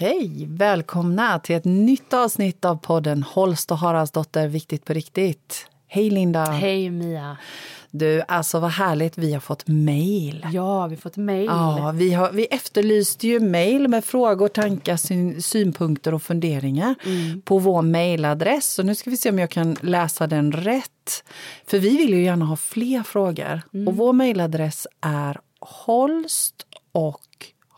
Okej, välkomna till ett nytt avsnitt av podden Holst och Haraldsdotter Viktigt på riktigt. Hej Linda! Hej Mia! Du, alltså vad härligt, vi har fått mejl. Ja, vi har fått mejl. Ja, vi, har, vi efterlyste ju mejl med frågor, tankar, syn, synpunkter och funderingar mm. på vår mejladress. Så nu ska vi se om jag kan läsa den rätt. För vi vill ju gärna ha fler frågor. Mm. Och vår mejladress är holst och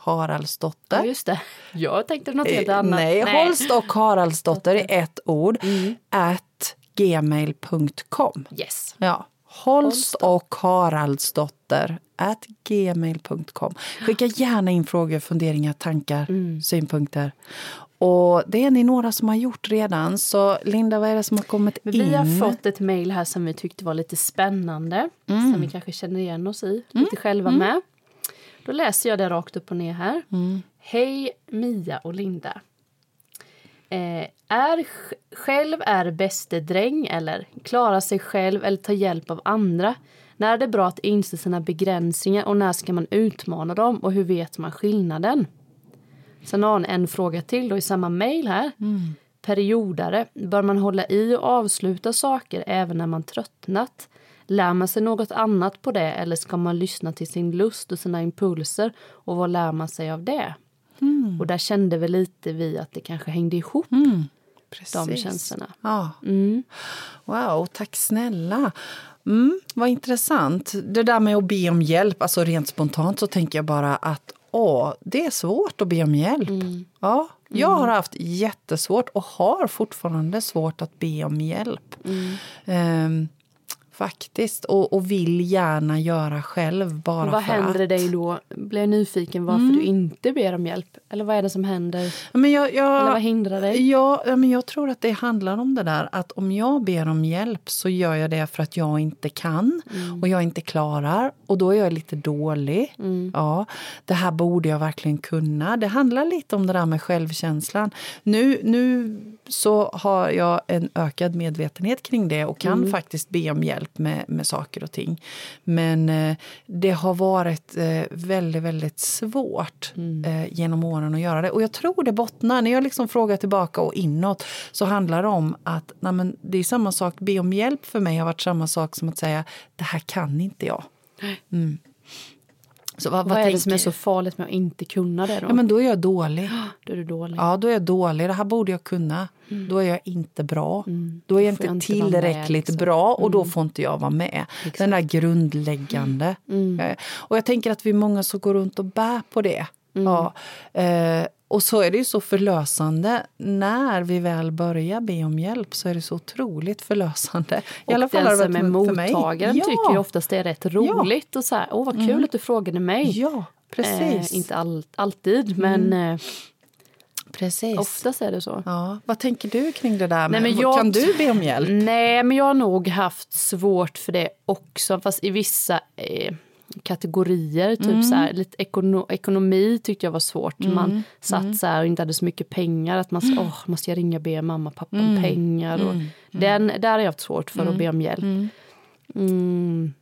Haraldsdotter. Ja, just det. Jag tänkte något helt eh, annat. Nej, Nej. Holst och Haraldsdotter i ett ord. Mm. At gmail.com. Yes. Ja. Holst och Haraldsdotter at gmail.com. Skicka gärna in frågor, funderingar, tankar, mm. synpunkter. Och det är ni några som har gjort redan. Så Linda, vad är det som har kommit in? Vi har fått ett mejl här som vi tyckte var lite spännande. Mm. Som vi kanske känner igen oss i, mm. lite själva mm. med. Då läser jag det rakt upp och ner här. Mm. Hej Mia och Linda. Eh, är själv är bäste dräng eller klara sig själv eller ta hjälp av andra? När är det bra att inse sina begränsningar och när ska man utmana dem och hur vet man skillnaden? Sen har hon en fråga till då i samma mejl här. Mm. Periodare, bör man hålla i och avsluta saker även när man tröttnat? Lär man sig något annat på det eller ska man lyssna till sin lust och sina impulser och vad lär man sig av det? Mm. Och där kände vi lite vi att det kanske hängde ihop. Mm. De känslorna. Ja. Mm. Wow, tack snälla. Mm, vad intressant. Det där med att be om hjälp, alltså rent spontant så tänker jag bara att åh, det är svårt att be om hjälp. Mm. Ja, jag har haft jättesvårt och har fortfarande svårt att be om hjälp. Um, Faktiskt. Och, och vill gärna göra själv bara Vad för händer att. dig då? Blir nyfiken varför mm. du inte ber om hjälp? Eller vad är det som händer? Men jag, jag, Eller vad hindrar dig? Ja, men jag tror att det handlar om det där att om jag ber om hjälp så gör jag det för att jag inte kan mm. och jag inte klarar och då är jag lite dålig. Mm. Ja, det här borde jag verkligen kunna. Det handlar lite om det där med självkänslan. Nu, nu så har jag en ökad medvetenhet kring det och kan mm. faktiskt be om hjälp med, med saker och ting. Men eh, det har varit eh, väldigt, väldigt svårt mm. eh, genom åren att göra det. Och jag tror det bottnar, när jag liksom frågar tillbaka och inåt, så handlar det om att nej men, det är samma sak, be om hjälp för mig har varit samma sak som att säga det här kan inte jag. Mm. Så vad, vad, vad är det som är så farligt med att inte kunna det? Då? Ja, men då är jag dålig. Då är du dålig. Ja, då är jag dålig. Det här borde jag kunna. Mm. Då är jag inte bra. Mm. Då är jag inte, jag inte tillräckligt med, liksom. bra och då mm. får inte jag vara med. Exakt. Den där grundläggande. Mm. Mm. Och jag tänker att vi är många som går runt och bär på det. Ja. Eh, och så är det ju så förlösande. När vi väl börjar be om hjälp så är det så otroligt förlösande. I och alla fall den som är mottagaren ja. tycker oftast det är rätt roligt. Ja. Och så här, Åh vad kul mm. att du frågade mig. Ja, precis. Eh, inte all, alltid, mm. men eh, Precis. Oftast är det så. Ja. Vad tänker du kring det där? Nej, men jag, kan du be om hjälp? Nej, men jag har nog haft svårt för det också. Fast i vissa eh, kategorier. Typ mm. så här, lite ekono ekonomi tyckte jag var svårt. Mm. Man satt mm. så här och inte hade så mycket pengar. Att man mm. oh, måste jag ringa och be mamma och pappa om mm. pengar. Och mm. den, där har jag haft svårt för att be om hjälp. Mm.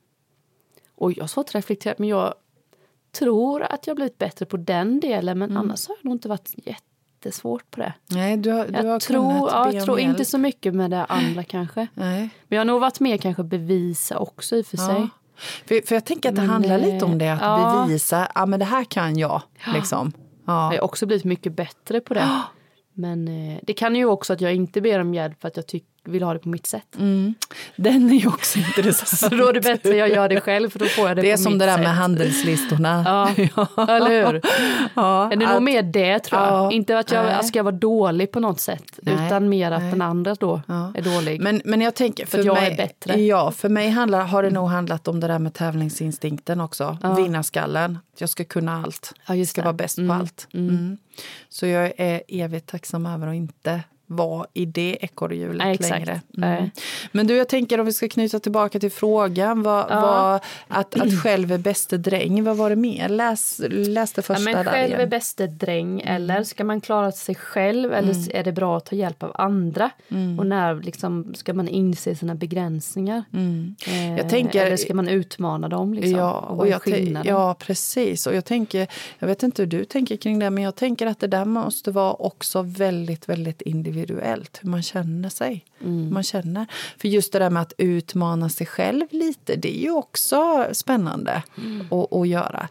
Och jag har svårt att reflektera, men jag tror att jag blivit bättre på den delen. Men annars har jag nog inte varit jättesvårt på det. Nej, du har, du jag har tror, ja, jag tror inte så mycket med det andra kanske. Nej. Men jag har nog varit med kanske bevisa också i och för ja. sig. För, för jag tänker att det men, handlar lite om det, att ja. bevisa ja men det här kan jag. Liksom. Ja. Jag har också blivit mycket bättre på det. Men eh, det kan ju också att jag inte ber om hjälp för att jag tycker vill ha det på mitt sätt. Mm. Den är ju också intressant. så då är det bättre att jag gör det själv för då får jag det, det på mitt sätt. Det är som det där sätt. med handelslistorna. ja, eller hur? Ja, är det att, nog mer det tror jag. Ja, inte att jag ska vara dålig på något sätt nej, utan mer att nej. den andra då ja. är dålig. Men, men jag tänker, för, för jag mig, är bättre. Ja, för mig handlar, har det nog handlat om det där med tävlingsinstinkten också. Ja. Vinnarskallen. Jag ska kunna allt. Ja, jag ska det. vara bäst mm. på allt. Mm. Mm. Så jag är evigt tacksam över att inte vara i det ekorrhjulet Ja, exakt. längre. Mm. Men du, jag tänker om vi ska knyta tillbaka till frågan. Vad, Ja. vad, att, att själv är bäste dräng, vad var det mer? Läs, läs det Ja, första men där själv är igen. bäste dräng eller ska man klara sig själv eller är det bra att ta hjälp av andra? Och när liksom, ska man inse sina begränsningar? Eh, Jag tänker- eller ska man utmana dem? Liksom? Ja, och och är jag ja, precis. Och jag tänker, jag vet inte hur du tänker kring det, men jag tänker att det där måste vara också väldigt, väldigt individuellt. Hur man känner sig. Mm. Man känner. För just det där med att utmana sig själv lite, det är ju också spännande Mm. att, att göra.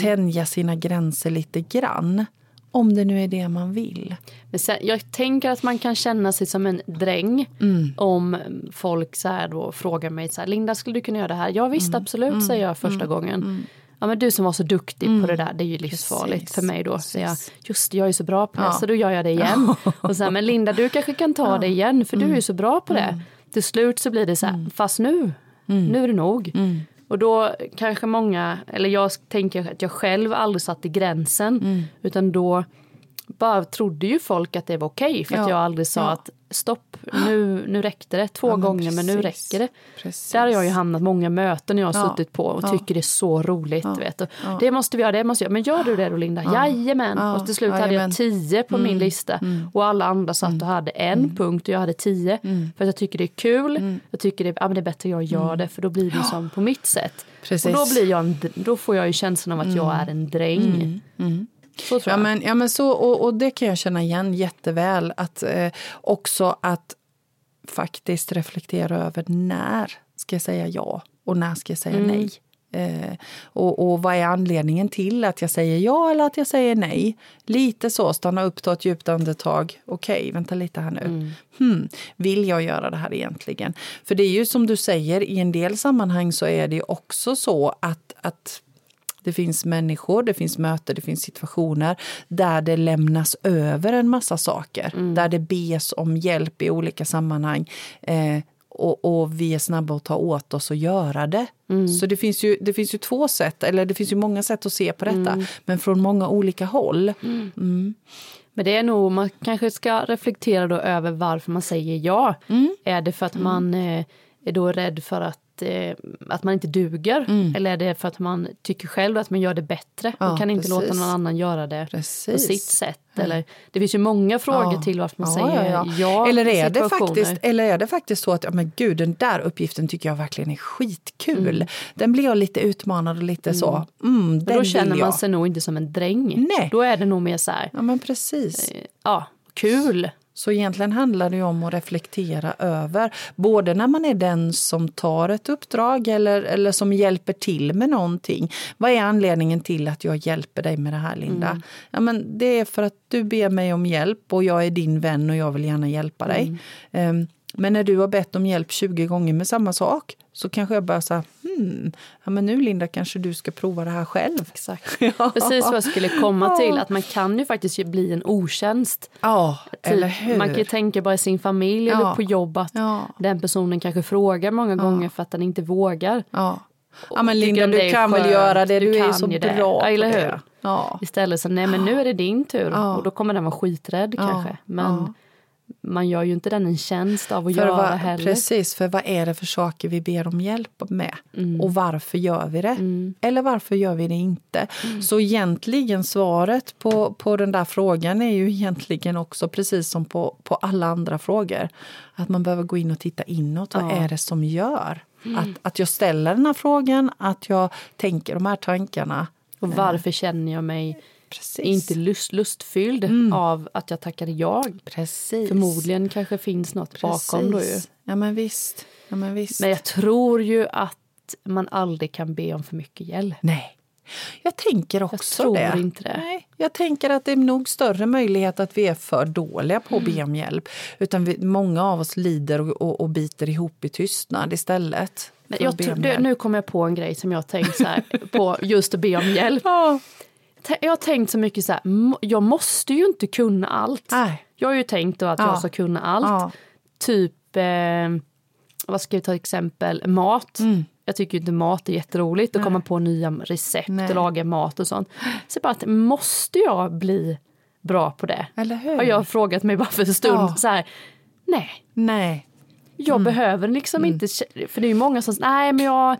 Tänja sina gränser lite grann. Om det nu är det man vill. Men sen, jag tänker att man kan känna sig som en dräng Mm. om folk så här då frågar mig så här, Linda skulle du kunna göra det här? Ja visst Mm. absolut säger jag första gången. Ja men du som var så duktig på det där, det är ju livsfarligt Precis, för mig då. Så jag, precis. just jag är så bra på det Ja. så då gör jag det igen. Och så här, men Linda du kanske kan ta det igen för du är ju så bra på det. Till slut så blir det så här, fast nu, nu är det nog. Och då kanske många, eller jag tänker att jag själv aldrig satte gränsen. Utan då bara trodde ju folk att det var okej för att Ja, jag aldrig sa ja. att stopp, nu, nu räckte det. Två Ja, men gånger men nu precis. räcker det. Precis. Där har jag ju hamnat många möten jag har Ja, suttit på och ja. tycker det är så roligt. Vet. Och Det måste vi göra, det måste jag. Men gör du det då Linda? Jajamän. Ja, Och till slut hade jag tio på min lista. Och alla andra satt och hade en punkt och jag hade tio. För att jag tycker det är kul. Jag tycker det, ja, men det är bättre jag gör det för då blir det som på mitt sätt. Precis. Och då, blir jag en, då får jag ju känslan av att jag är en dräng. Så tror Ja jag. men, ja, men så, och, och det kan jag känna igen jätteväl. Att, eh, också att faktiskt reflektera över när ska jag säga ja och när ska jag säga nej. Eh, och, och vad är anledningen till att jag säger ja eller att jag säger nej? Lite så, stanna upp, ta ett djupt andetag. Okej, vänta lite här nu. Hmm, vill jag göra det här egentligen? För det är ju som du säger, i en del sammanhang så är det också så att, att det finns människor, det finns möten, det finns situationer där det lämnas över en massa saker. Där det bes om hjälp i olika sammanhang. Eh, och, och vi är snabba att ta åt oss och göra det. Så det finns, ju, det finns ju två sätt, eller det finns ju många sätt att se på detta. Men från många olika håll. Men det är nog, man kanske ska reflektera då över varför man säger ja. Mm. Är det för att man eh, är då rädd för att, eh, att man inte duger? Mm. Eller är det för att man tycker själv att man gör det bättre Ja, och kan inte låta precis. någon annan göra det på Precis. sitt sätt? Eller, det finns ju många frågor Ja. till varför man Ja, säger ja, ja. eller, är det faktiskt, eller är det faktiskt så att ja, men gud, den där uppgiften tycker jag verkligen är skitkul. Den blir jag lite utmanad och lite så. Mm, Men den då känner man sig nog inte som en dräng. Nej. Då är det nog mer så här, Ja, men precis. eh, ja, kul. Så egentligen handlar det om att reflektera över, både när man är den som tar ett uppdrag eller, eller som hjälper till med någonting. Vad är anledningen till att jag hjälper dig med det här, Linda? Ja, men det är för att du ber mig om hjälp och jag är din vän och jag vill gärna hjälpa dig. Ehm, men när du har bett om hjälp 20 gånger med samma sak så kanske jag bara säger, hmm, ja, men nu Linda kanske du ska prova det här själv. Exakt. Precis vad jag skulle komma till, att man kan ju faktiskt bli en otjänst. Ja, Typ, eller hur? Man kan ju tänka bara i sin familj Ja. eller på jobb att Ja. den personen kanske frågar många gånger för att den inte vågar. Ja. ja, men Linda, du kan väl göra det, du, du är så ju det. bra Ja, eller på hur? det. Ja. Istället så nej men nu är det din tur Ja. och då kommer den vara skiträdd kanske. Men ja. Man gör ju inte den en tjänst av att För göra vad, heller. precis, för vad är det för saker vi ber om hjälp med? Mm. Och varför gör vi det? Eller varför gör vi det inte? Mm. Så egentligen svaret på, på den där frågan är ju egentligen också precis som på, på alla andra frågor. Att man behöver gå in och titta inåt. Vad Ja. Mm. är det som gör att, att jag ställer den här frågan? Att jag tänker de här tankarna? Och varför känner jag mig Precis. Mm. inte lust, lustfylld av att jag tackade ja? Precis. Förmodligen kanske finns något bakom då ju. Ja men visst. Ja, men visst. Men jag tror ju att man aldrig kan be om för mycket hjälp. Nej. Jag tänker också tror det. inte det. Nej, jag tänker att det är nog större möjlighet att vi är för dåliga på att be om hjälp. Utan vi, många av oss lider och, och, och biter ihop i tystnad istället. Men jag tror, nu kommer jag på en grej som jag tänkt så här, på just att be om hjälp. Ja. Jag har tänkt så mycket så här, jag måste ju inte kunna allt. Nej. Jag har ju tänkt då att Ja. jag ska kunna allt. Ja. Typ, eh, vad ska jag ta exempel, mat. Mm. Jag tycker ju inte mat är jätteroligt att komma på nya recept Nej. och laga mat och sånt. Så bara att måste jag bli bra på det? Eller hur? Har jag frågat mig bara för en stund. Ja. Så här, nej, Nej. jag behöver liksom inte... kä- För det är ju många som säger, nej men jag,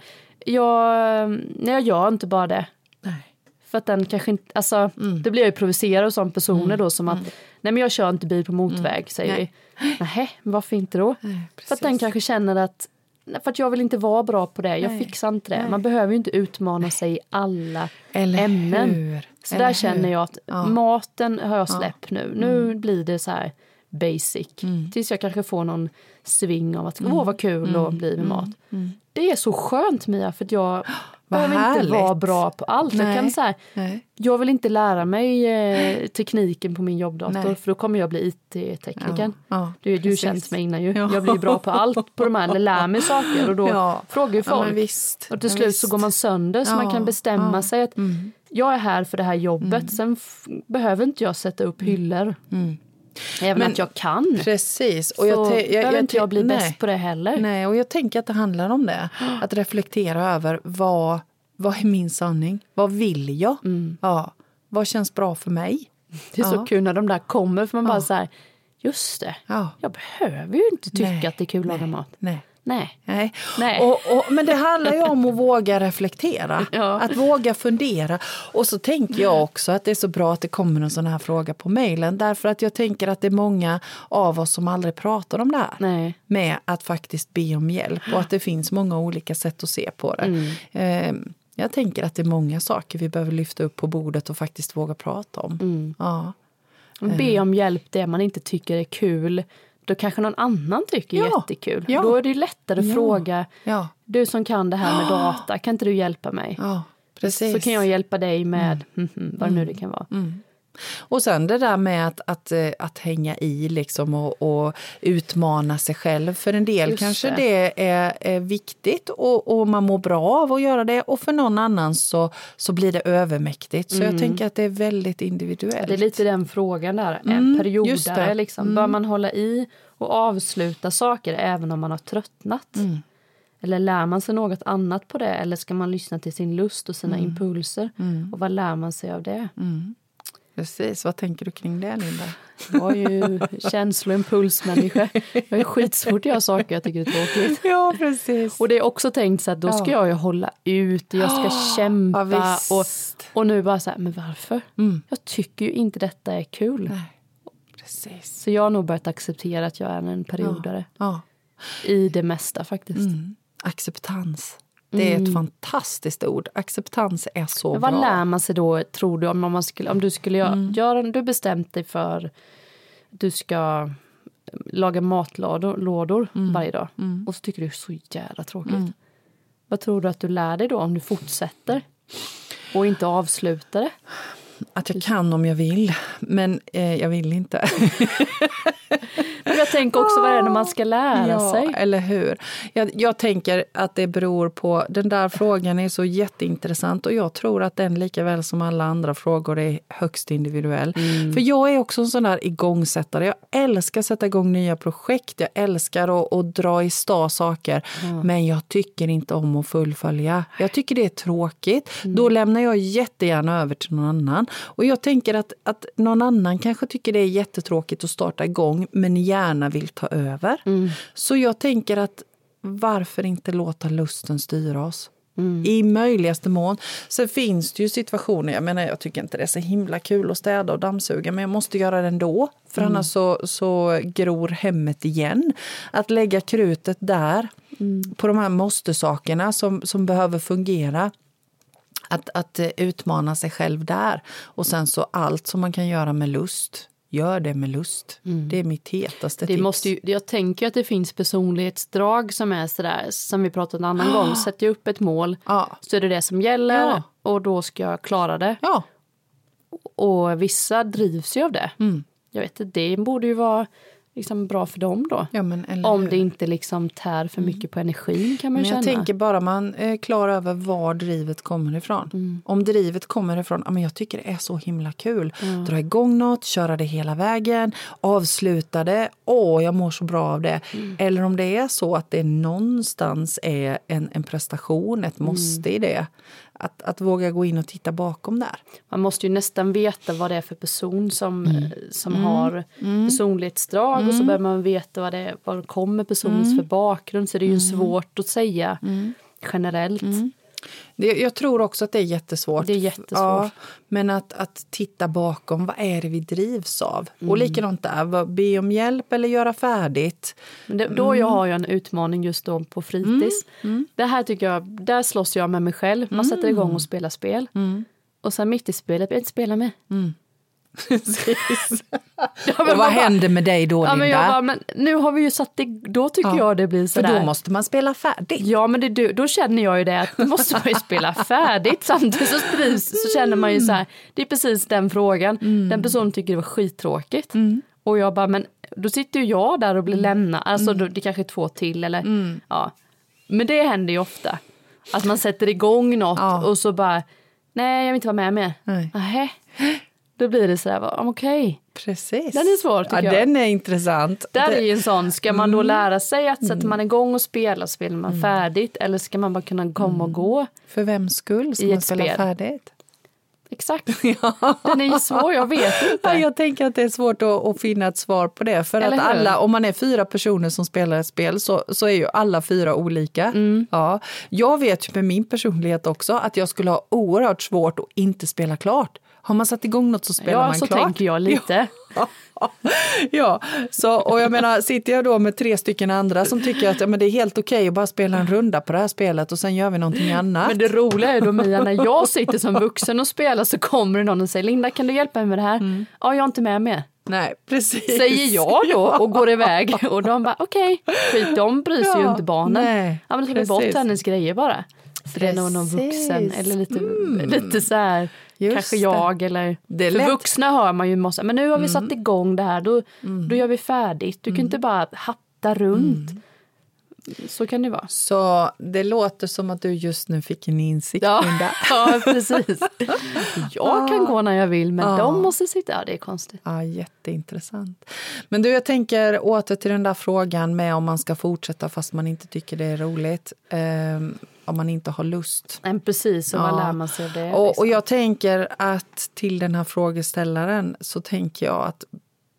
jag, nej, jag gör inte bara det. Nej. För att den kanske inte, alltså, Mm. det blir jag ju provocerad som personer då som att, nej men jag kör inte bil på motväg, säger Nej. vi. Nej, men varför inte då? Nej, För att den kanske känner att, nej, för att jag vill inte vara bra på det, jag Nej. fixar inte det. Nej. Man behöver ju inte utmana sig i alla Eller ämnen. hur? Så Eller där känner hur? jag att Ja. Mm. maten har jag släppt nu. Nu blir det så här basic. Tills jag kanske får någon sving av att Mm. åh vad kul att bli med mat. Det är så skönt Mia för att jag behöver inte vara bra på allt. Jag, kan, så här, jag vill inte lära mig eh, tekniken på min jobbdator Nej. för då kommer jag bli IT-tekniker. Ja, ja, Du, har precis. känt mig innan ju. Ja. Jag blir bra på allt på de här, eller lär mig saker och då Ja. frågar ju folk. Och till slut så går man sönder så man kan bestämma. Mm. sig att jag är här för det här jobbet. Sen behöver inte jag sätta upp hyllor. Även Mm. Men- att jag kan. Precis. Och så jag, te- jag, behöver jag, inte jag bli nej. bäst på det heller. Nej, och jag tänker att det handlar om det. Att reflektera över vad, vad är min sanning? Vad vill jag? Ja, vad känns bra för mig? Det är så Ja. kul när de där kommer för man bara så här, just det, Ja. jag behöver ju inte tycka Nej, att det är kul att laga mat. Nej. Nej. Nej. Nej. Och, och, men det handlar ju om att våga reflektera, Ja. att våga fundera. Och så tänker jag också att det är så bra att det kommer en sån här fråga på mejlen. Därför att jag tänker att det är många av oss som aldrig pratar om det här. Nej. Med att faktiskt be om hjälp och att det finns många olika sätt att se på det. Mm. Eh, Jag tänker att det är många saker vi behöver lyfta upp på bordet och faktiskt våga prata om. Mm. Ja. Be om hjälp det man inte tycker är kul. Då kanske någon annan tycker är Ja. jättekul. Ja. Då är det ju lättare att Ja. fråga. Ja. Du som kan det här med data, kan inte du hjälpa mig? Mm. Så kan jag hjälpa dig med mhm, vad nu det kan vara. Och sen det där med att, att, eh, att hänga i liksom och, och utmana sig själv. För en del Just kanske det. det, är, är viktigt och, och man mår bra av att göra det. Och för någon annan så, så blir det övermäktigt. Så jag tänker att det är väldigt individuellt. Mm. Det är lite den frågan där, Mm, en just periodare. Liksom. Bör man hålla i och avsluta saker även om man har tröttnat? Mm. Eller lär man sig något annat på det? Eller ska man lyssna till sin lust och Mm. sina impulser? Och vad lär man sig av det? Precis, vad tänker du kring det Linda? Jag är ju känslo och impulsmänniska. Jag är skitsvårt att göra saker jag tycker är tråkigt. Ja, precis. Och det är också tänkt så att då ska Ja. jag ju hålla ut, jag ska kämpa. Ja, och, och nu bara så här, men varför? Jag tycker ju inte detta är kul. Nej, precis. Så jag har nog börjat acceptera att jag är en periodare. Ja. I det mesta faktiskt. Mm. Acceptans. Det är ett fantastiskt ord. Acceptans är så Mm. Vad bra. lär man sig då, tror du, om, man skulle, om du skulle göra, Mm. göra, du bestämt dig för att du ska laga matlådor lådor Mm. varje dag och så tycker du det är så jävla tråkigt. Vad tror du att du lär dig då om du fortsätter och inte avslutar det? Att jag kan om jag vill, men eh, jag vill inte. Men jag tänker också vad det är man ska lära ja, sig. eller hur? Jag, jag tänker att det beror på... Den där frågan är så jätteintressant och jag tror att den lika väl som alla andra frågor är högst individuell. Mm. För jag är också en sån där igångsättare. Jag älskar att sätta igång nya projekt. Jag älskar att, att dra i sta saker. Men jag tycker inte om att fullfölja. Jag tycker det är tråkigt. Mm. Då lämnar jag jättegärna över till någon annan. Och jag tänker att, att någon annan kanske tycker det är jättetråkigt att starta igång men gärna vill ta över. Mm. Så jag tänker att varför inte låta lusten styra oss? Mm. I möjligaste mån. Sen finns det ju situationer, jag menar jag tycker inte det är så himla kul att städa och dammsuga men jag måste göra det ändå. För Mm. annars så, så gror hemmet igen. Att lägga krutet där, Mm. på de här måste-sakerna som, som behöver fungera. Att, att eh, utmana sig själv där. Och sen så allt som man kan göra med lust, gör det med lust. Det är mitt hetaste Mm. Det tips. måste ju, jag tänker att det finns personlighetsdrag som är sådär, som vi pratade en annan gång. Sätter jag upp ett mål Ja. så är det det som gäller Ja. och då ska jag klara det. Ja, Och vissa drivs ju av det. Mm. Jag vet inte, det borde ju vara liksom bra för dem då. ja men Om det inte liksom tär för mycket på energin kan man Men känna. jag tänker bara man är klar över var drivet kommer ifrån. Mm. Om drivet kommer ifrån, ja, men jag tycker det är så himla kul. Dra igång något, köra det hela vägen, avsluta det. Åh, jag mår så bra av det. Mm. Eller om det är så att det någonstans är en, en prestation, ett Mm. måste i det. Att, att våga gå in och titta bakom där. Man måste ju nästan veta vad det är för person som, Mm. eh, som har personlighetsdrag och så behöver man veta vad det är, vad kommer personens Mm. för bakgrund så det är ju svårt att säga generellt. Det, jag tror också att det är jättesvårt. Det är jättesvårt. Ja, men att, att titta bakom, vad är det vi drivs av? Mm. Och likadant där, be om hjälp eller göra färdigt. Det, då jag har jag en utmaning just då på fritids. Det här tycker jag, där slåss jag med mig själv. Man sätter igång och spelar spel. Och sen mitt i spelet, jag vill inte spela med. Ja, men och vad bara- händer med dig då, Ja, Linda? men jag bara, men nu har vi ju satt det, då tycker Ja, jag det blir För sådär. då måste man spela färdigt. Ja, men det, då känner jag ju det att då måste man ju spela färdigt. Samtidigt så, sprids, så känner man ju så här, det är precis den frågan. Den personen tycker det var skittråkigt. Och jag bara, men då sitter ju jag där och blir lämnad. Alltså då, det kanske är två till eller ja. Men det händer ju ofta. Att man sätter igång något Ja. och så bara, nej jag vill inte vara med mer. Nej. Nähä. Då blir det så här, okej. Precis. Den är svår, tycker ja, jag. Den är intressant. Där Det- är ju en sån, ska man då Mm. lära sig att sätter man igång och spelar, spelar man färdigt eller ska man bara kunna komma och gå? För vems skull ska man spela spel. färdigt? Exakt. Den är ju svår, jag vet Ja, inte. jag tänker att det är svårt att, att finna ett svar på det. För Eller att hur? alla, om man är fyra personer som spelar ett spel så, så är ju alla fyra olika. Mm. Ja. Jag vet ju med min personlighet också att jag skulle ha oerhört svårt att inte spela klart. Har man satt igång något så spelar Ja, man så klart. tänker jag lite. ja, så, och jag menar, sitter jag då med tre stycken andra som tycker att ja, men det är helt okej att bara spela en runda på det här spelet och sen gör vi någonting annat. Men det roliga är då Mia, när jag sitter som vuxen och spelar så kommer det någon och säger Linda kan du hjälpa mig med det här? Mm. Ja, jag är inte med mer. Nej, precis. Säger jag då och går iväg och de bara okej, skit de bryr sig ju Ja, inte barnen. nej, ja men då tar vi bort hennes grejer bara. För det är någon vuxen eller lite, lite så här, Just kanske det. jag eller... Det för lätt. vuxna hör man ju måste, men nu har vi satt igång det här, då, då gör vi färdigt. Du kan inte bara hatta runt. Så kan det vara. Så det låter som att du just nu fick en insikt, Ja, Linda. ja precis. Jag kan gå när jag vill, men Ja. de måste sitta... Ja, det är konstigt. Ja, jätteintressant. Men du, jag tänker åter till den där frågan med om man ska fortsätta fast man inte tycker det är roligt. Ehm, om man inte har lust. Men precis, och vad Ja. lär man sig av det? Och, liksom? och jag tänker att till den här frågeställaren så tänker jag att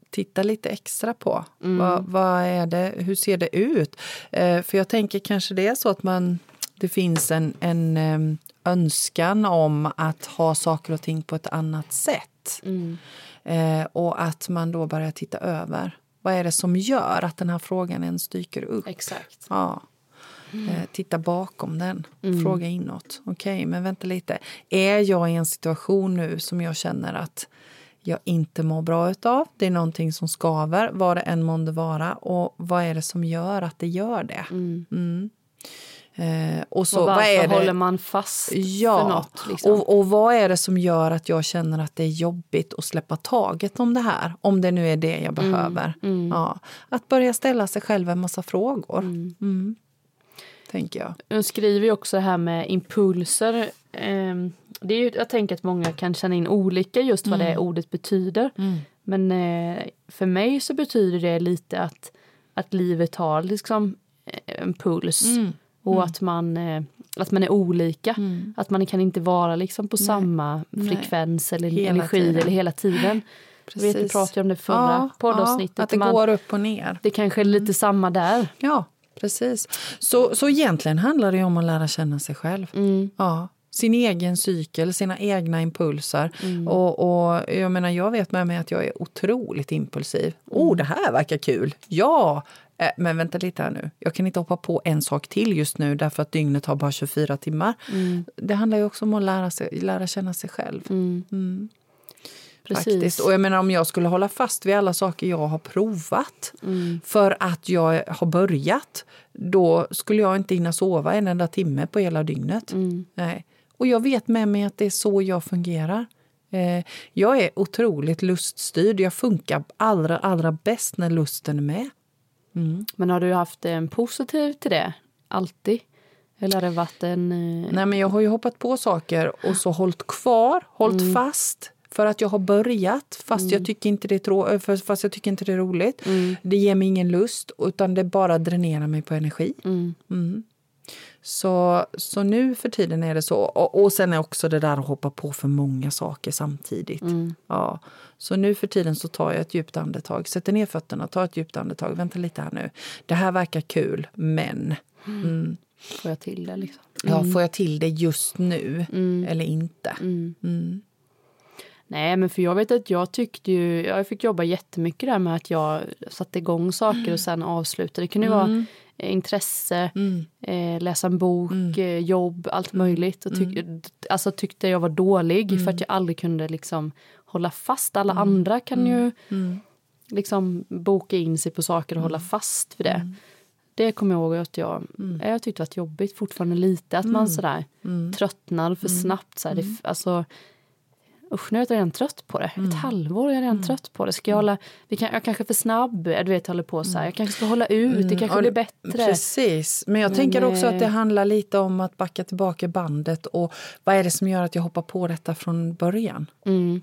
titta lite extra på. Mm. Vad, vad är det, hur ser det ut? Eh, för jag tänker kanske det är så att man, det finns en, en em, önskan om att ha saker och ting på ett annat sätt. Mm. Eh, och att man då börjar titta över. Vad är det som gör att den här frågan ens dyker upp? Exakt. Ja. Eh, titta bakom den. Fråga inåt. Okej, men vänta lite. Är jag i en situation nu som jag känner att jag inte mår bra utav? Det är någonting som skaver, vad det än månde vara. Och vad är det som gör att det gör det? Mm. Eh, och så, och vad varför är det? håller man fast Ja, för något? Liksom? och, och vad är det som gör att jag känner att det är jobbigt att släppa taget om det här? Om det nu är det jag behöver. Ja, att börja ställa sig själv en massa frågor. Mm. Tänker jag. Hon skriver ju också det här med impulser. Ehm, Det är ju, jag tänker att många kan känna in olika just vad det ordet betyder. Men eh, för mig så betyder det lite att, att livet har liksom eh, en puls. Och att man, eh, att man är olika. Att man kan inte vara liksom på samma frekvens eller Hela energi tiden. eller hela tiden. Vet, vi Precis. pratade om det förra poddavsnittet. Ja, att det man, går upp och ner. det kanske är lite samma där. Ja, precis. Så, så egentligen handlar det om att lära känna sig själv. Ja, sin egen cykel, sina egna impulser. Och, och jag menar, jag vet med mig att jag är otroligt impulsiv. Oh, det här verkar kul! Ja! Eh, Men vänta lite här nu. Jag kan inte hoppa på en sak till just nu därför att dygnet har bara 24 timmar. Det handlar ju också om att lära, sig, lära känna sig själv. Precis. Faktiskt. Och jag menar om jag skulle hålla fast vid alla saker jag har provat för att jag har börjat, då skulle jag inte hinna sova en enda timme på hela dygnet. Nej. Och jag vet med mig att det är så jag fungerar. Eh, jag är otroligt luststyrd. Jag funkar allra, allra bäst när lusten är med. Men har du haft en positiv till det? Alltid? Eller har det varit en... eh, Nej, men jag har ju hoppat på saker och så hållit kvar, hållit fast för att jag har börjat fast, jag, tycker inte det är trå- eh, fast jag tycker inte det är roligt. Det ger mig ingen lust utan det bara dränerar mig på energi. Mm. Så, så nu för tiden är det så. Och, och sen är också det där att hoppa på för många saker samtidigt. Mm. Ja. Så nu för tiden så tar jag ett djupt andetag, sätter ner fötterna, tar ett djupt andetag. Vänta lite här nu. Det här verkar kul, men... Mm. Får jag till det liksom? Ja, får jag till det just nu eller inte? Mm. Nej, men för jag vet att jag tyckte ju, jag fick jobba jättemycket där med att jag satte igång saker och sen avslutade. Det kunde ju vara intresse, eh, läsa en bok, eh, jobb, allt möjligt. Och tyck, Alltså tyckte jag var dålig för att jag aldrig kunde liksom hålla fast. Alla andra kan ju liksom boka in sig på saker och hålla fast vid det. Det kommer jag ihåg att jag, jag tyckte var jobbigt fortfarande lite. Att man sådär tröttnar för snabbt. Så här, det, alltså, Usch, nu är jag redan trött på det. Ett halvår är jag redan trött på det. Ska jag hålla... Vi kan, jag kanske är för snabb. Du vet, håller på så här. Jag kanske ska hålla ut. Det kanske Ja, blir bättre. Precis. Men jag Men, tänker också att det eh, handlar lite om att backa tillbaka bandet. Och vad är det som gör att jag hoppar på detta från början? Mm.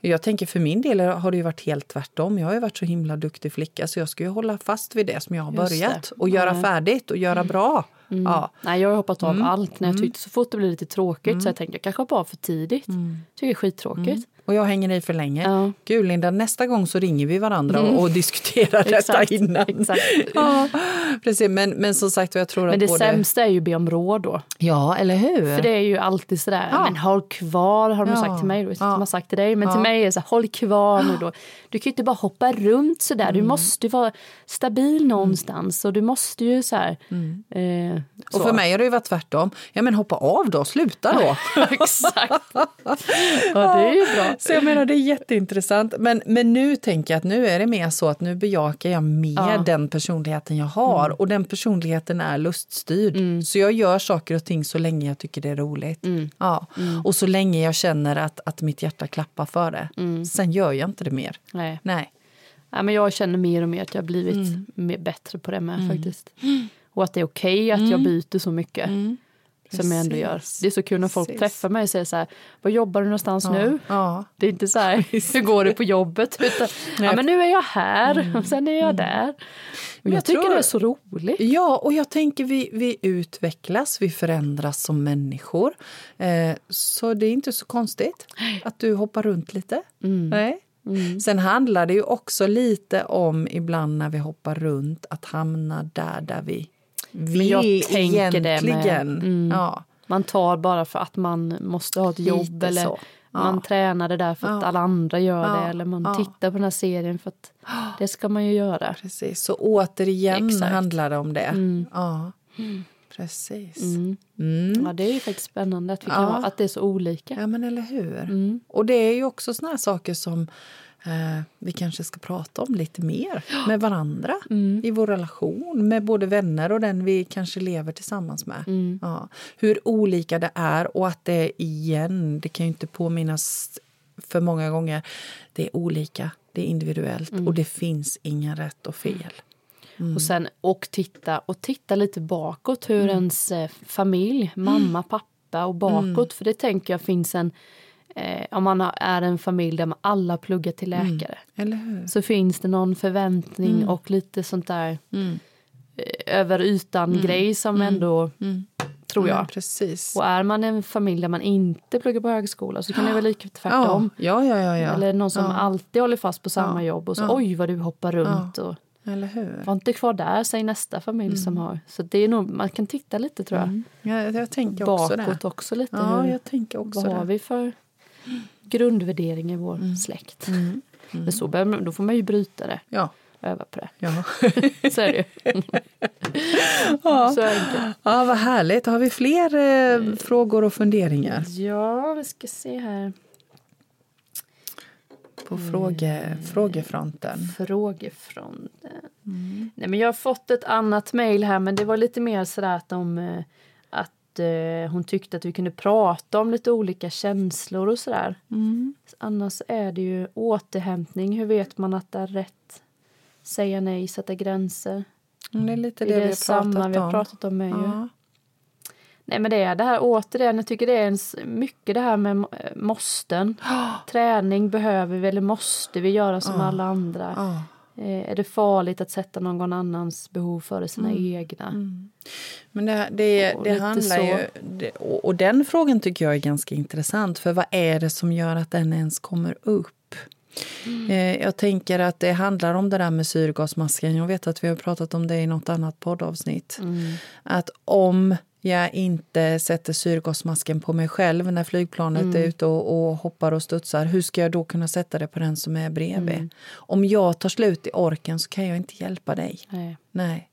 Jag tänker för min del har det ju varit helt tvärtom. Jag har ju varit så himla duktig flicka så jag ska ju hålla fast vid det som jag har Just börjat. det. Och göra Nej. färdigt och göra bra. Ja. Nej, jag har hoppat av Mm. allt. När jag tyckte så fort det blev lite tråkigt så jag tänkte jag kanske hoppar av för tidigt. Tycker det är skittråkigt. Och jag hänger i för länge. Ja. Gud Linda, nästa gång så ringer vi varandra och, och diskuterar detta Exakt, innan. exakt. Ja, precis. Men, men som sagt, jag tror Men att det både... sämsta är ju att be om råd då. Ja, eller hur? För det är ju alltid sådär, Ja. men håll kvar har de Ja. sagt till mig. Inte Ja. de har sagt till dig, men till mig är det så här, håll kvar nu då. Du kan ju inte bara hoppa runt sådär, Mm. du måste ju vara stabil någonstans och du måste ju så här. Eh, Mm. Och så. för mig har det ju varit tvärtom. Ja men hoppa av då, sluta då. Exakt. Ja, det är ju bra. Så jag menar det är jätteintressant. Men, men nu tänker jag att nu är det mer så att nu bejakar jag mer Ja. den personligheten jag har. Och den personligheten är luststyrd. Så jag gör saker och ting så länge jag tycker det är roligt. Ja. Och så länge jag känner att, att mitt hjärta klappar för det. Sen gör jag inte det mer. Nej. Nej. Ja, men jag känner mer och mer att jag har blivit Mm. mer, bättre på det med faktiskt. Och att det är okej att jag byter så mycket. Som jag ändå gör. Mm. Det är så kul när folk Precis. träffar mig och säger så här, var jobbar du någonstans nu? Ja. Det är inte så här, hur går det på jobbet? Utan, ja, men nu är jag här och sen är jag där. Och jag, Mm. jag tycker tror- det är så roligt. Ja, och jag tänker vi, vi utvecklas, vi förändras som människor. Eh, så det är inte så konstigt att du hoppar runt lite. Mm. Nej. Sen handlar det ju också lite om ibland när vi hoppar runt att hamna där där vi vill jag tänker det med- egentligen. Mm. Ja. Man tar bara för att man måste ha ett jobb Lite eller så. Ja. man tränar det där för att Ja. alla andra gör Ja. det eller man Ja. tittar på den här serien för att det ska man ju göra. Precis, så återigen Exakt. handlar det om det. Ja. Precis. Ja, det är ju faktiskt spännande att, vi kan Ja. vara, att det är så olika. Ja, men eller hur? Mm. Och det är ju också såna här saker som eh, vi kanske ska prata om lite mer med varandra Mm. i vår relation med både vänner och den vi kanske lever tillsammans med. Mm. Ja. Hur olika det är och att det igen, det kan ju inte påminnas för många gånger, det är olika, det är individuellt Mm. och det finns inga rätt och fel. Och, sen, och, titta, och titta lite bakåt hur Mm. ens eh, familj, mamma, pappa och bakåt. För det tänker jag finns en... Eh, om man har, är en familj där man alla pluggar till Mm. läkare Eller hur? så finns det någon förväntning Mm. och lite sånt där eh, över ytan-grej som ändå, tror jag. Mm, precis. Och är man en familj där man inte pluggar på högskola så kan det vara lika tvärtom. Ja, ja, ja. ja. Eller någon som ja. alltid håller fast på samma Ja. jobb och så Ja. oj vad du hoppar runt. Och, Eller hur? var inte kvar där, säger nästa familj Mm. som har. Så det är nog, man kan titta lite tror jag. Ja, jag tänker också Bakåt det. också lite. Ja, hur, jag tänker också vad har det. Mm. vi för grundvärdering i vår släkt? Men så man- då får man ju bryta det. Ja. Öva på det. Ja. Så är det ju. Så enkelt. ja, vad härligt. Har vi fler eh, frågor och funderingar Ja, vi ska se här. på fråge, frågefronten? Frågefronten. Nej, men jag har fått ett annat mejl här, men det var lite mer sådär att, de, eh, att eh, hon tyckte att vi kunde prata om lite olika känslor och sådär. Annars är det ju återhämtning. Hur vet man att det är rätt? Säga nej, sätta gränser. Mm, Det är lite Det det, vi har samma vi har pratat om. Är ju. Ja. Nej men det är det här återigen, jag tycker det är en, mycket det här med må- måsten. Träning behöver vi eller måste vi göra som alla andra. Ja. Eh, är det farligt att sätta någon annans behov före sina Mm. egna? Men det, det, Och det handlar så. ju... Det, och, och den frågan tycker jag är ganska intressant. För vad är det som gör att den ens kommer upp? Mm. Eh, jag tänker att det handlar om det där med syrgasmasken. Jag vet att vi har pratat om det i något annat poddavsnitt. Mm. Att om jag inte sätter syrgasmasken på mig själv när flygplanet Mm. är ute och, och hoppar och studsar, hur ska jag då kunna sätta det på den som är bredvid? Mm. Om jag tar slut i orken så kan jag inte hjälpa dig. Nej. Nej.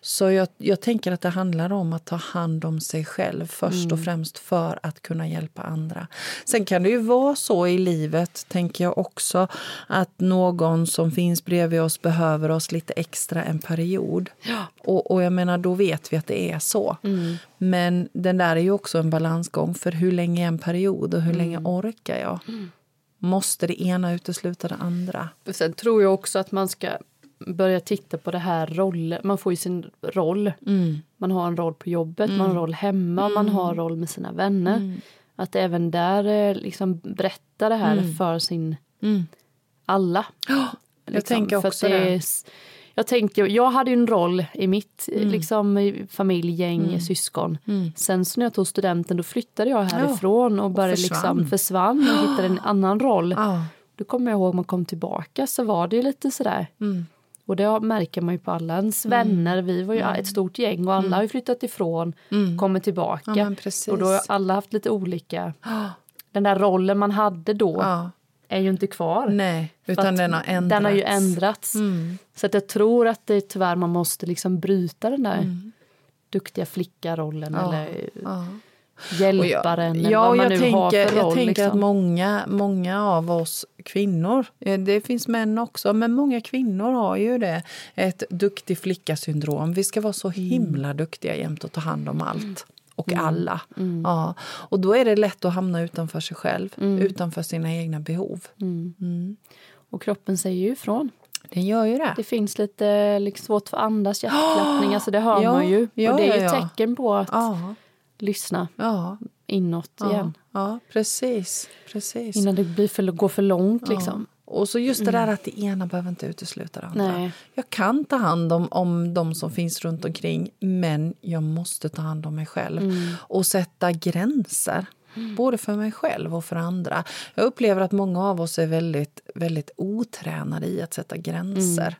Så jag, jag tänker att det handlar om att ta hand om sig själv först och främst för att kunna hjälpa andra. Sen kan det ju vara så i livet, tänker jag också, att någon som finns bredvid oss behöver oss lite extra en period. Och, och jag menar, då vet vi att det är så. Men den där är ju också en balansgång, för hur länge är en period och hur länge orkar jag? Måste det ena utesluta det andra? Sen tror jag också att man ska börja titta på det här rollen. Man får ju sin roll. Mm. Man har en roll på jobbet, man har en roll hemma, man har en roll med sina vänner. Mm. Att även där eh, liksom berätta det här för sin Mm. alla. jag tänker för att också det. är Jag, tänker, jag hade ju en roll i mitt Mm. liksom, familj, gäng, syskon. Sen så när jag tog studenten då flyttade jag härifrån och började försvann. liksom försvann och hittade en annan roll. Ja. Då kommer jag ihåg man kom tillbaka så var det ju lite sådär. Mm. Och det märker man ju på alla ens vänner. Vi var ju ett stort gäng och alla har ju flyttat ifrån, kommer tillbaka. Mm. Ja, men precis. och då har alla haft lite olika... Den där rollen man hade då Ja. är ju inte kvar. Nej, utan den har ändrats. Den har ju ändrats. Mm. Så att jag tror att det tyvärr man måste liksom bryta den där duktiga flickarollen Mm. Ja, eller ja. Hjälparen eller ja, vad man jag nu har tänker, för roll. jag tänker liksom. att många, många av oss kvinnor, eh, det finns män också, men många kvinnor har ju det, ett duktig flicka-syndrom. Vi ska vara så Mm. himla duktiga jämt och ta hand om allt. Och alla. Ja. Och då är det lätt att hamna utanför sig själv, Mm. utanför sina egna behov. Och kroppen säger ju ifrån. Den gör ju det. Det finns lite liksom, svårt för andas, hjärtklappning, alltså det hör Ja, man ju. ja, och det är ju ja, tecken på att lyssna ja, inåt ja, igen. ja precis. precis. Innan det blir för, går för långt liksom. Och så just det där att det ena behöver inte utesluta det andra. Nej. Jag kan ta hand om, om de som finns runt omkring men jag måste ta hand om mig själv Mm. och sätta gränser. Både för mig själv och för andra. Jag upplever att många av oss är väldigt, väldigt otränade i att sätta gränser.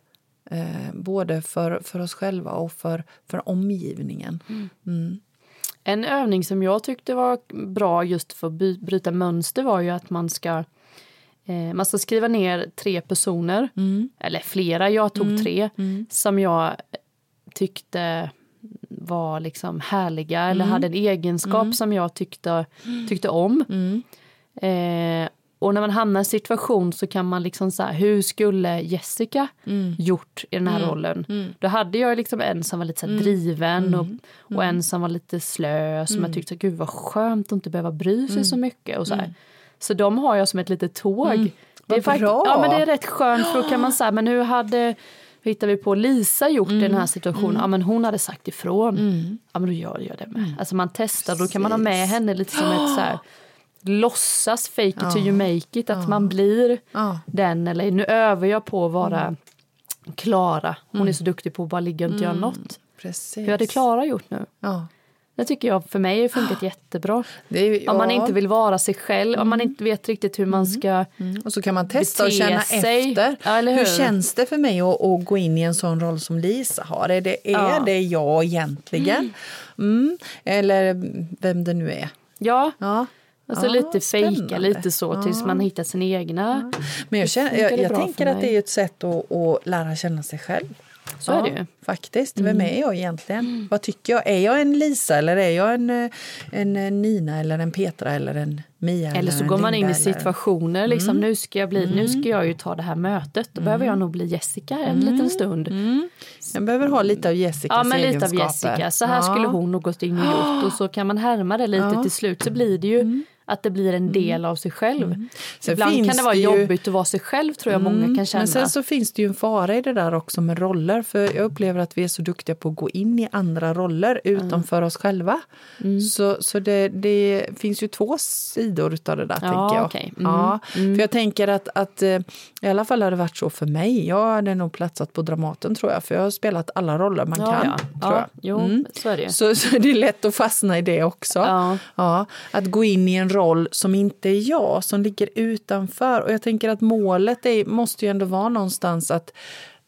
Mm. Eh, både för, för oss själva och för, för omgivningen. Mm. En övning som jag tyckte var bra just för att bryta mönster var ju att man ska eh, man ska skriva ner tre personer, Mm. eller flera, jag tog tre, som jag tyckte var liksom härliga eller Mm. hade en egenskap som jag tyckte, tyckte om. Mm. Eh, och när man hamnar i en situation så kan man liksom så här, hur skulle Jessica Mm. gjort i den här rollen? Då hade jag liksom en som var lite så här driven och, och en som var lite slö som jag tyckte, gud vad skönt att inte behöva bry sig så mycket. Och så här. Så de har jag som ett litet tåg. Det är bra. ja men det är rätt skönt för då kan man säga, men nu hade hittar vi på Lisa gjort i den här situationen, ja men hon hade sagt ifrån. Ja men då gör jag det med. Alltså man testar, då kan man ha med henne lite som ett så här låtsas fake it till you make it, att man blir Ja. den eller nu övar jag på att vara Klara. Hon är så duktig på att bara ligga och inte göra något. Precis. Hur hade Klara gjort nu? Ja. Det tycker jag för mig har funkat jättebra. Det är, Om man ja. inte vill vara sig själv, om man inte vet riktigt hur man ska... Mm. Och så kan man testa och känna sig. efter. Ja, hur? hur? känns det för mig att, att gå in i en sån roll som Lisa har? Är det, är Ja. det jag egentligen? Mm. Eller vem det nu är. Ja, Ja. Alltså Ja, lite fejka lite så tills man hittar sina egna. Men jag, känner, jag, jag tänker att det är ett sätt att, att lära känna sig själv. Så är det ju. Faktiskt. Vem är jag egentligen? Vad tycker jag? Är jag en Lisa eller är jag en, eh, en eh, Nina eller en Petra eller en Mia? Eller så en går man in i eller- situationer, liksom, nu, ska jag bli, nu ska jag ju ta det här mötet. Då behöver jag nog bli Jessica en liten stund. Jag behöver ha lite av Jessicas Ja, men lite av egenskaper. Jessica. Så här Ja. skulle hon nog gått in och gjort. Och så kan man härma det lite Ja. till slut. Så blir det ju Att det blir en del av sig själv. Mm. Ibland kan det vara det ju- Mm. jobbigt att vara sig själv tror jag många kan känna. Men sen så finns det ju en fara i det där också med roller. För jag upplever att vi är så duktiga på att gå in i andra roller utanför oss själva. Mm. Så, så det, det finns ju två sidor utav det där, Ja, tänker jag. okej. Mm. Ja, för jag tänker att, att eh, i alla fall har det varit så för mig. Jag hade nog platsat på Dramaten tror jag, för jag har spelat alla roller man ja, kan. ja. Tror ja, jag. jo, Mm. så är det. Så, så det är lätt att fastna i det också. Ja. Ja, att gå in i en roll som inte är jag, som ligger utanför. Och jag tänker att målet är, måste ju ändå vara någonstans att,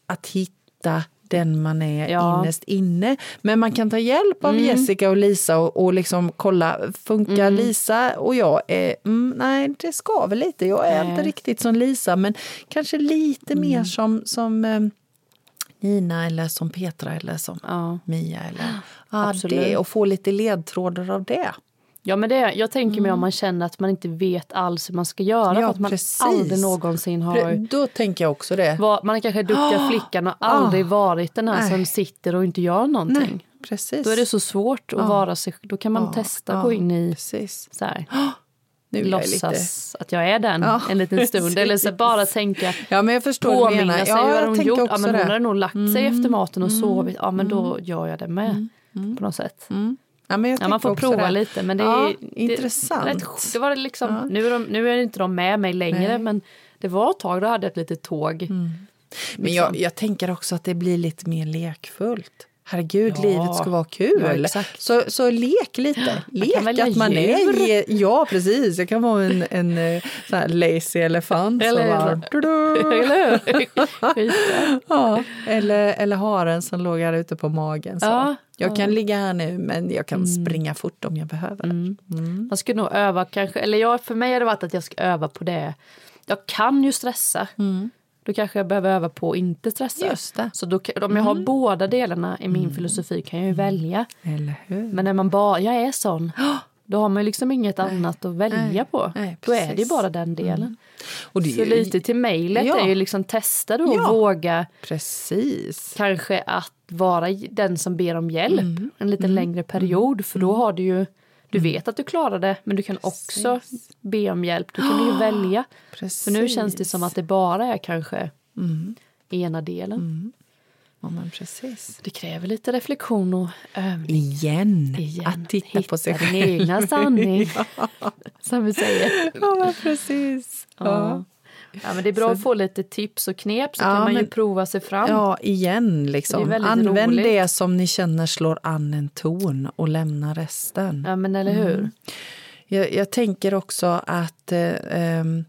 att hitta den man är Ja. innerst inne. Men man kan ta hjälp av Jessica och Lisa och, och liksom kolla, funkar Lisa och jag? Eh, mm, nej, det skaver lite. Jag är Nej. inte riktigt som Lisa, men kanske lite mer som, som eh, Nina eller som Petra eller som Ja. Mia. Eller, ja, det, och få lite ledtrådar av det. Ja, men det, jag tänker mig om man känner att man inte vet alls hur man ska göra Mm. Ja, för att man precis. aldrig någonsin har... Då tänker jag också det. Var, man är kanske duktiga flickan och aldrig varit den här Nej. som sitter och inte gör någonting. Nej, precis. Då är det så svårt att vara sig Då kan man testa att gå in i Precis. så här, Nu är jag låtsas att jag är den Ja, en liten stund. Eller så precis. bara tänka, Ja, men jag förstår påminna sig Ja, vad jag hon gjort. Ja, men hon det. Mm. hade nog lagt sig efter maten och sovit. Ja, men då gör jag det med. På något sätt. Ja, Ja, man får prova det. lite. Men det ja, är, intressant. Det, det var liksom, nu, är de, nu är inte de med mig längre, Nej. men det var ett tag då hade jag ett litet tåg. Men liksom. jag, jag tänker också att det blir lite mer lekfullt. Herregud, Ja. livet ska vara kul. Ja, så, så lek lite. Lek välja att man djur. är... Ja, precis. Jag kan vara en, en eh, sån här lazy elefant. som Eller- du-du. Eller. Ja, eller, eller haren som låg här ute på magen. Så. Ja, jag kan ligga här nu, men jag kan springa fort om jag behöver. Man skulle nog öva kanske, eller jag, för mig har det varit att jag ska öva på det. Jag kan ju stressa. Då kanske jag behöver öva på att inte stressa. Så då, om jag har båda delarna i min filosofi kan jag ju välja. Men när man bara, jag är sån. Då har man ju liksom inget annat att välja Nej. på. Nej, då är det bara den delen. Och det Så lite till mejlet Ja. är ju liksom testa då Ja. och våga Precis. kanske att vara den som ber om hjälp Mm. en lite längre period. För då har du ju, du vet att du klarar det men du kan också be om hjälp. Då kan du ju välja. Precis. För nu känns det som att det bara är kanske Mm. ena delen. Ja, men precis. Det kräver lite reflektion och övning. Igen. Igen. Att titta på sig Hitta själv. din egna sanning. Som vi säger. Ja, men precis. Ja. Ja. Ja, men det är bra att få lite tips och knep så Ja, kan man ju men- prova sig fram. Ja, igen liksom. Det Använd roligt. det som ni känner slår an en ton och lämna resten. Ja, men eller hur? Mm. Jag, jag tänker också att eh, ehm,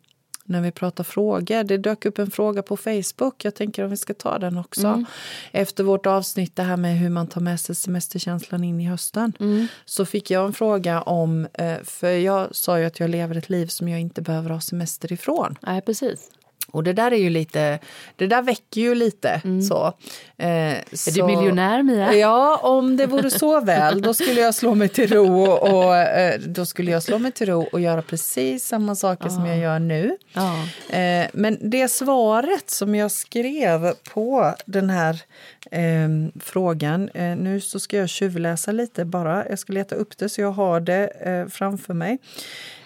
när vi pratar frågor, det dök upp en fråga på Facebook. Jag tänker om vi ska ta den också. Mm. Efter vårt avsnitt, det här med hur man tar med sig semesterkänslan in i hösten. Mm. Så fick jag en fråga om, eh, för jag sa ju att jag lever ett liv som jag inte behöver ha semester ifrån. Nej, precis. Och det där är ju lite, det där väcker ju lite så. Eh, Mm. Är du miljonär, Mia? Ja, om det vore så väl, då skulle jag slå mig till ro och, eh, då skulle jag slå mig till ro och göra precis samma saker som jag gör nu. Ja. Eh, men det svaret som jag skrev på den här eh, frågan, eh, nu så ska jag tjuvläsa lite bara, jag ska leta upp det så jag har det eh, framför mig.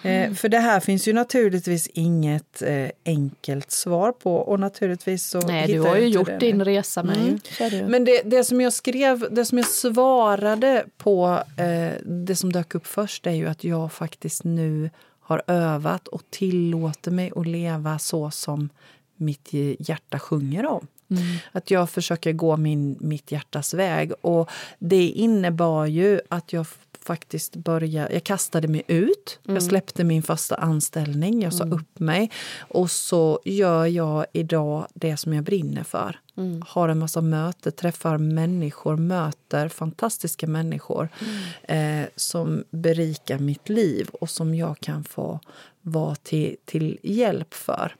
Eh, För det här finns ju naturligtvis inget eh, enkelt svar på och naturligtvis så Nej, du har ju gjort det din resa med. Mm. ju. Men det, det som jag skrev, det som jag svarade på, eh, det som dök upp först är ju att jag faktiskt nu har övat och tillåter mig att leva så som mitt hjärta sjunger om. Att jag försöker gå min, mitt hjärtas väg. Och det innebar ju att jag faktiskt började... Jag kastade mig ut. Jag släppte min fasta anställning. Jag sa upp mig. Och så gör jag idag det som jag brinner för. Har en massa möten, träffar människor, möter fantastiska människor eh, som berikar mitt liv och som jag kan få vara till, till hjälp för.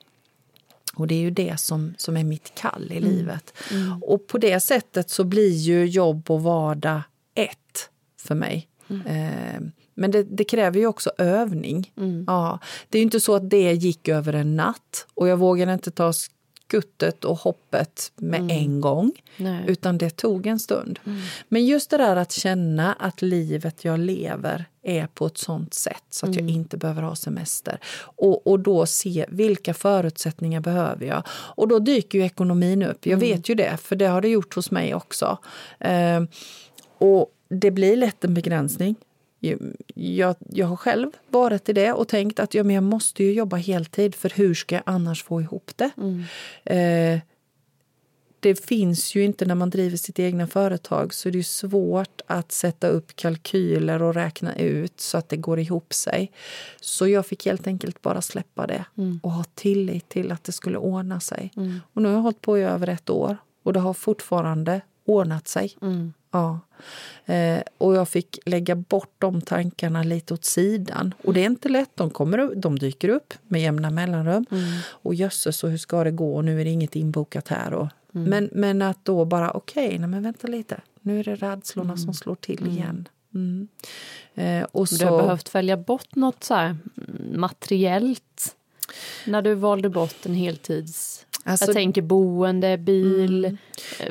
Och det är ju det som, som är mitt kall i livet. Och på det sättet så blir ju jobb och vardag ett för mig. Eh, men det, det kräver ju också övning. Ja, det är ju inte så att det gick över en natt och jag vågade inte ta skuttet och hoppet med Mm. en gång. Nej. Utan det tog en stund. Mm. Men just det där att känna att livet jag lever är på ett sånt sätt så att jag Mm. inte behöver ha semester. Och, och då se vilka förutsättningar behöver jag. Och då dyker ju ekonomin upp. Jag vet ju det, för det har det gjort hos mig också. Eh, och det blir lätt en begränsning. Jag, jag har själv varit i det och tänkt att ja, men jag måste ju jobba heltid för hur ska jag annars få ihop det? Mm. Eh, det finns ju inte när man driver sitt egna företag så det är svårt att sätta upp kalkyler och räkna ut så att det går ihop sig. Så jag fick helt enkelt bara släppa det och ha tillit till att det skulle ordna sig. Och nu har jag hållit på i över ett år och det har fortfarande ordnat sig. Mm. Ja. Eh, och jag fick lägga bort de tankarna lite åt sidan. Och det är inte lätt, de, kommer, upp- de dyker upp med jämna mellanrum. Och jösses, och hur ska det gå? Och nu är det inget inbokat här. Och, men, men att då bara, okej, nej men vänta lite. Nu är det rädslorna som slår till igen. Mm. Eh, och Du har så, behövt välja bort något så mm, materiellt när du valde bort en heltids... Alltså- jag tänker boende, bil, eh,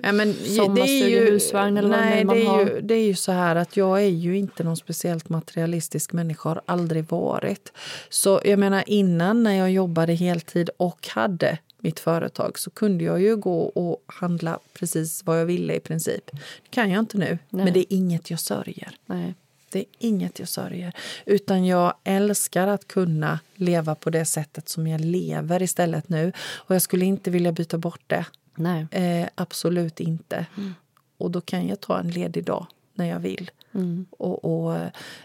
Ja, men sommarstuga, husvagn eller vad nej, man det är har. Ju, det är ju så här att jag är ju inte någon speciellt materialistisk människa, har aldrig varit. Så jag menar innan när jag jobbade heltid och hade mitt företag så kunde jag ju gå och handla precis vad jag ville i princip. Det kan jag inte nu, Nej. men det är inget jag sörjer. Nej. Det är inget jag sörjer. Utan jag älskar att kunna leva på det sättet som jag lever istället nu. Och jag skulle inte vilja byta bort det. Eh, absolut inte. Och då kan jag ta en ledig dag när jag vill Mm. och, och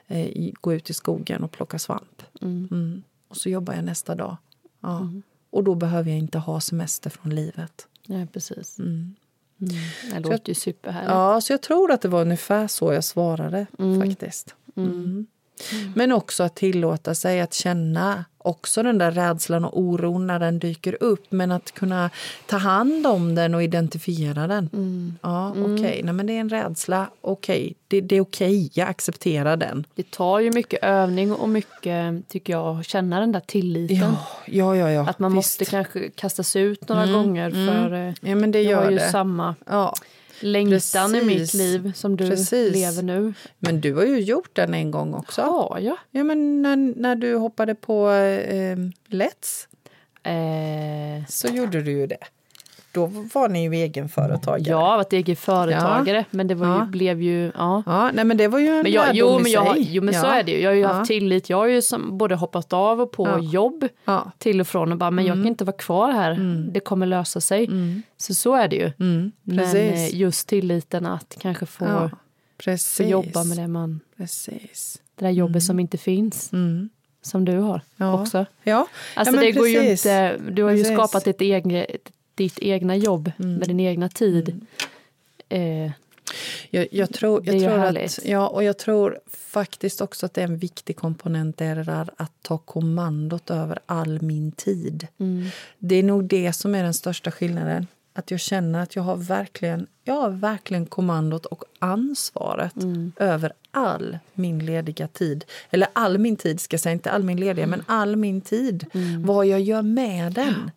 eh, gå ut i skogen och plocka svamp. Mm. Och så jobbar jag nästa dag. Ja. Och då behöver jag inte ha semester från livet. Nej, precis. Mm. Mm. Det låter ju superhärligt. Ja, så jag tror att det var ungefär så jag svarade faktiskt. Mm. Men också att tillåta sig att känna också den där rädslan och oron när den dyker upp. Men att kunna ta hand om den och identifiera den. Ja, okej. Nej, men det är en rädsla. Okej, det, det är okej. Jag accepterar den. Det tar ju mycket övning och mycket, tycker jag, att känna den där tilliten. Ja, ja, ja. ja. Att man Visst. måste kanske kastas ut några gånger för eh, Ja, men det jag har gör ju det. samma Ja. Längtan i mitt Precis. liv som du Precis. lever nu. Men du har ju gjort den en gång också. Ja, ja. Ja, men när, när du hoppade på eh, Let's Eh, så gjorde du ju det. Då var ni ju egenföretagare. jag har varit egen företagare, men det var ju, Ja. blev ju... Ja. Ja, nej, men det var ju en Men jag, jo, i men, jag, har- sig. jo, men så Ja. är det ju. Jag har ju Ja. haft tillit. Jag har ju som, både hoppat av och på Ja. jobb Ja. till och från och bara, men jag kan inte vara kvar här. Det kommer lösa sig. Så så är det ju. Mm, Men precis. eh, just tilliten att kanske få, ja, få precis. jobba med det, man, Precis. det där jobbet som inte finns. Mm. Som du har Ja. också. Ja, Alltså ja, det går ju precis. inte, du har ju Precis. skapat ditt, egna, ditt egna jobb med din egna tid. Eh, Jag, jag tror, jag tror att, ja, och jag tror faktiskt också att det är en viktig komponent är det där att ta kommandot över all min tid. mm, Det är nog det som är den största skillnaden. Att jag känner att jag har verkligen, jag har verkligen kommandot och ansvaret mm. över all min lediga tid. Eller all min tid, ska jag säga, inte all min lediga, Mm. men all min tid. Vad jag gör med den.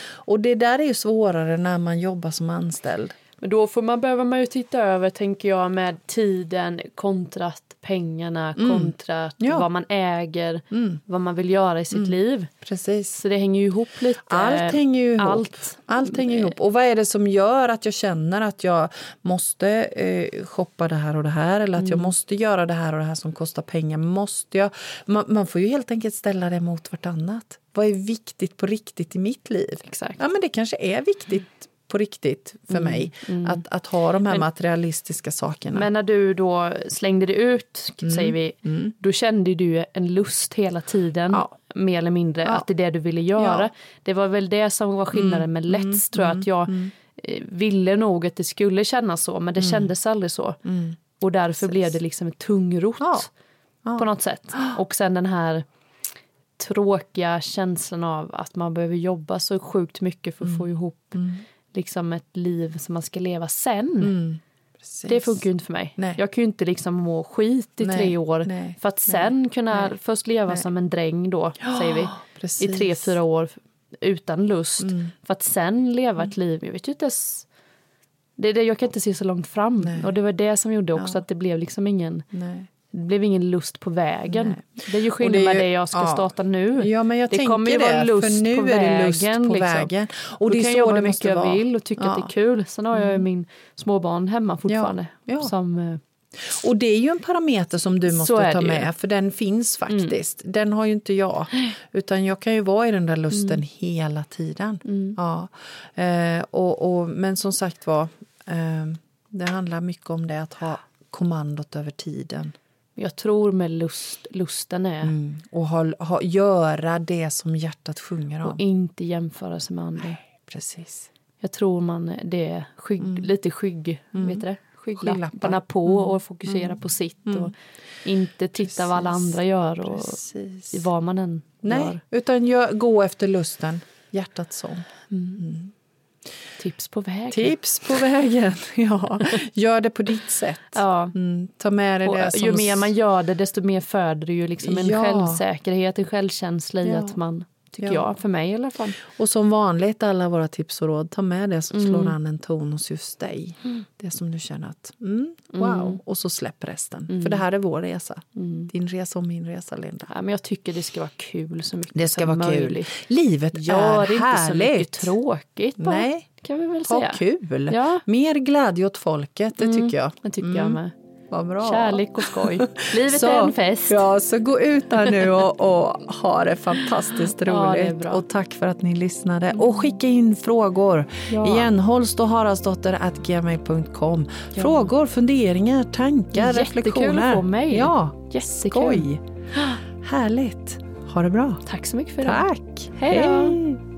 Och det där är ju svårare när man jobbar som anställd. Men då får man, behöver man ju titta över, tänker jag, med tiden kontra pengarna, kontra Ja. vad man äger, Mm. vad man vill göra i sitt liv. Precis. Så det hänger ju ihop lite. Allt hänger ju ihop. Allt. Allt hänger ihop. Och vad är det som gör att jag känner att jag måste eh, shoppa det här och det här eller att jag måste göra det här och det här som kostar pengar? Måste jag? Man, man får ju helt enkelt ställa det mot vartannat. Vad är viktigt på riktigt i mitt liv? Exakt. Ja, men det kanske är viktigt på riktigt för mig att, att ha de här materialistiska sakerna. Men när du då slängde det ut, Mm. säger vi, då kände du en lust hela tiden, Ja. mer eller mindre, Ja. att det är det du ville göra. Ja. Mm. Det var väl det som var skillnaden med Let's, tror jag, att jag eh, ville nog att det skulle kännas så, men det kändes aldrig så. Och därför blev det liksom en tungrot Mm. På något sätt. Och sen den här tråkiga känslan av att man behöver jobba så sjukt mycket för att få ihop liksom ett liv som man ska leva sen. Mm. Det funkar ju inte för mig. Nej. Jag kan ju inte liksom må skit i Nej, tre år nej, för att sen kunna först leva som en dräng då, säger vi, i precis. tre, fyra år utan lust Mm. för att sen leva ett liv. Jag vet ju inte ens, det det, jag kan inte se så långt fram. Och det var det som gjorde också Ja. att det blev liksom ingen. Det blev ingen lust på vägen. Nej. Det är ju skillnad med det jag ska ja. starta nu. Ja, men jag Det tänker kommer ju det, vara lust nu på är det lust vägen, på liksom. vägen. Och det kan är jag så jobba hur mycket jag vara. vill och tycka att det Ja. är kul. Sen har jag ju min småbarn hemma fortfarande. Ja. Som, eh, Och det är ju en parameter som du måste ta det ju. Mm. med, för den finns faktiskt. Den har ju inte jag. Utan jag kan ju vara i den där lusten Mm. hela tiden. Ja. Eh, och, och, men som sagt var, eh, det handlar mycket om det att ha kommandot över tiden. Jag tror med lust, lusten är Mm. Och ha, ha, göra det som hjärtat sjunger om. och inte jämföra sig med andra. Precis. Jag tror man det är skygg, lite skygg, vet du det? skygglapparna Skygglappar. på och fokusera på sitt och inte titta vad alla Precis. andra gör och Precis. vad man än Nej, gör. utan gör, gå efter lusten. Hjärtats sång. Tips på vägen. Tips på vägen. Ja, gör det på ditt sätt. Ja. Mm, ta med dig Och det som... ju mer man gör det desto mer föder det ju liksom en Ja. självsäkerhet, en självkänsla i Ja. att man, tycker Ja. jag, för mig i alla fall. Och som vanligt, alla våra tips och råd, ta med det som Mm. slår an en ton hos just dig. Det som du känner att, mm, wow, och så släpp resten. Mm. För det här är vår resa. Din resa och min resa, Linda. Ja, men jag tycker det ska vara kul så mycket Det ska som vara möjligt. kul. Livet Gör är inte så mycket härligt. tråkigt bara, Nej, kan vi väl ha säga. kul. Ja. Mm. Mer glädje åt folket, det tycker jag. Det tycker Mm, jag med. Vad bra. Kärlek och skoj. Livet Så, är en fest. Ja, så gå ut där nu och, och ha det fantastiskt roligt. Ja, det och tack för att ni lyssnade. Och skicka in frågor. Ja. Igen, Holst och Haraldsdotter at gmail.com. Frågor, funderingar, tankar, Jättekul reflektioner. att få mejl. Ja, Jättekul. skoj. Härligt. Ha det bra. Tack så mycket för idag. Tack. Hej då. Hej.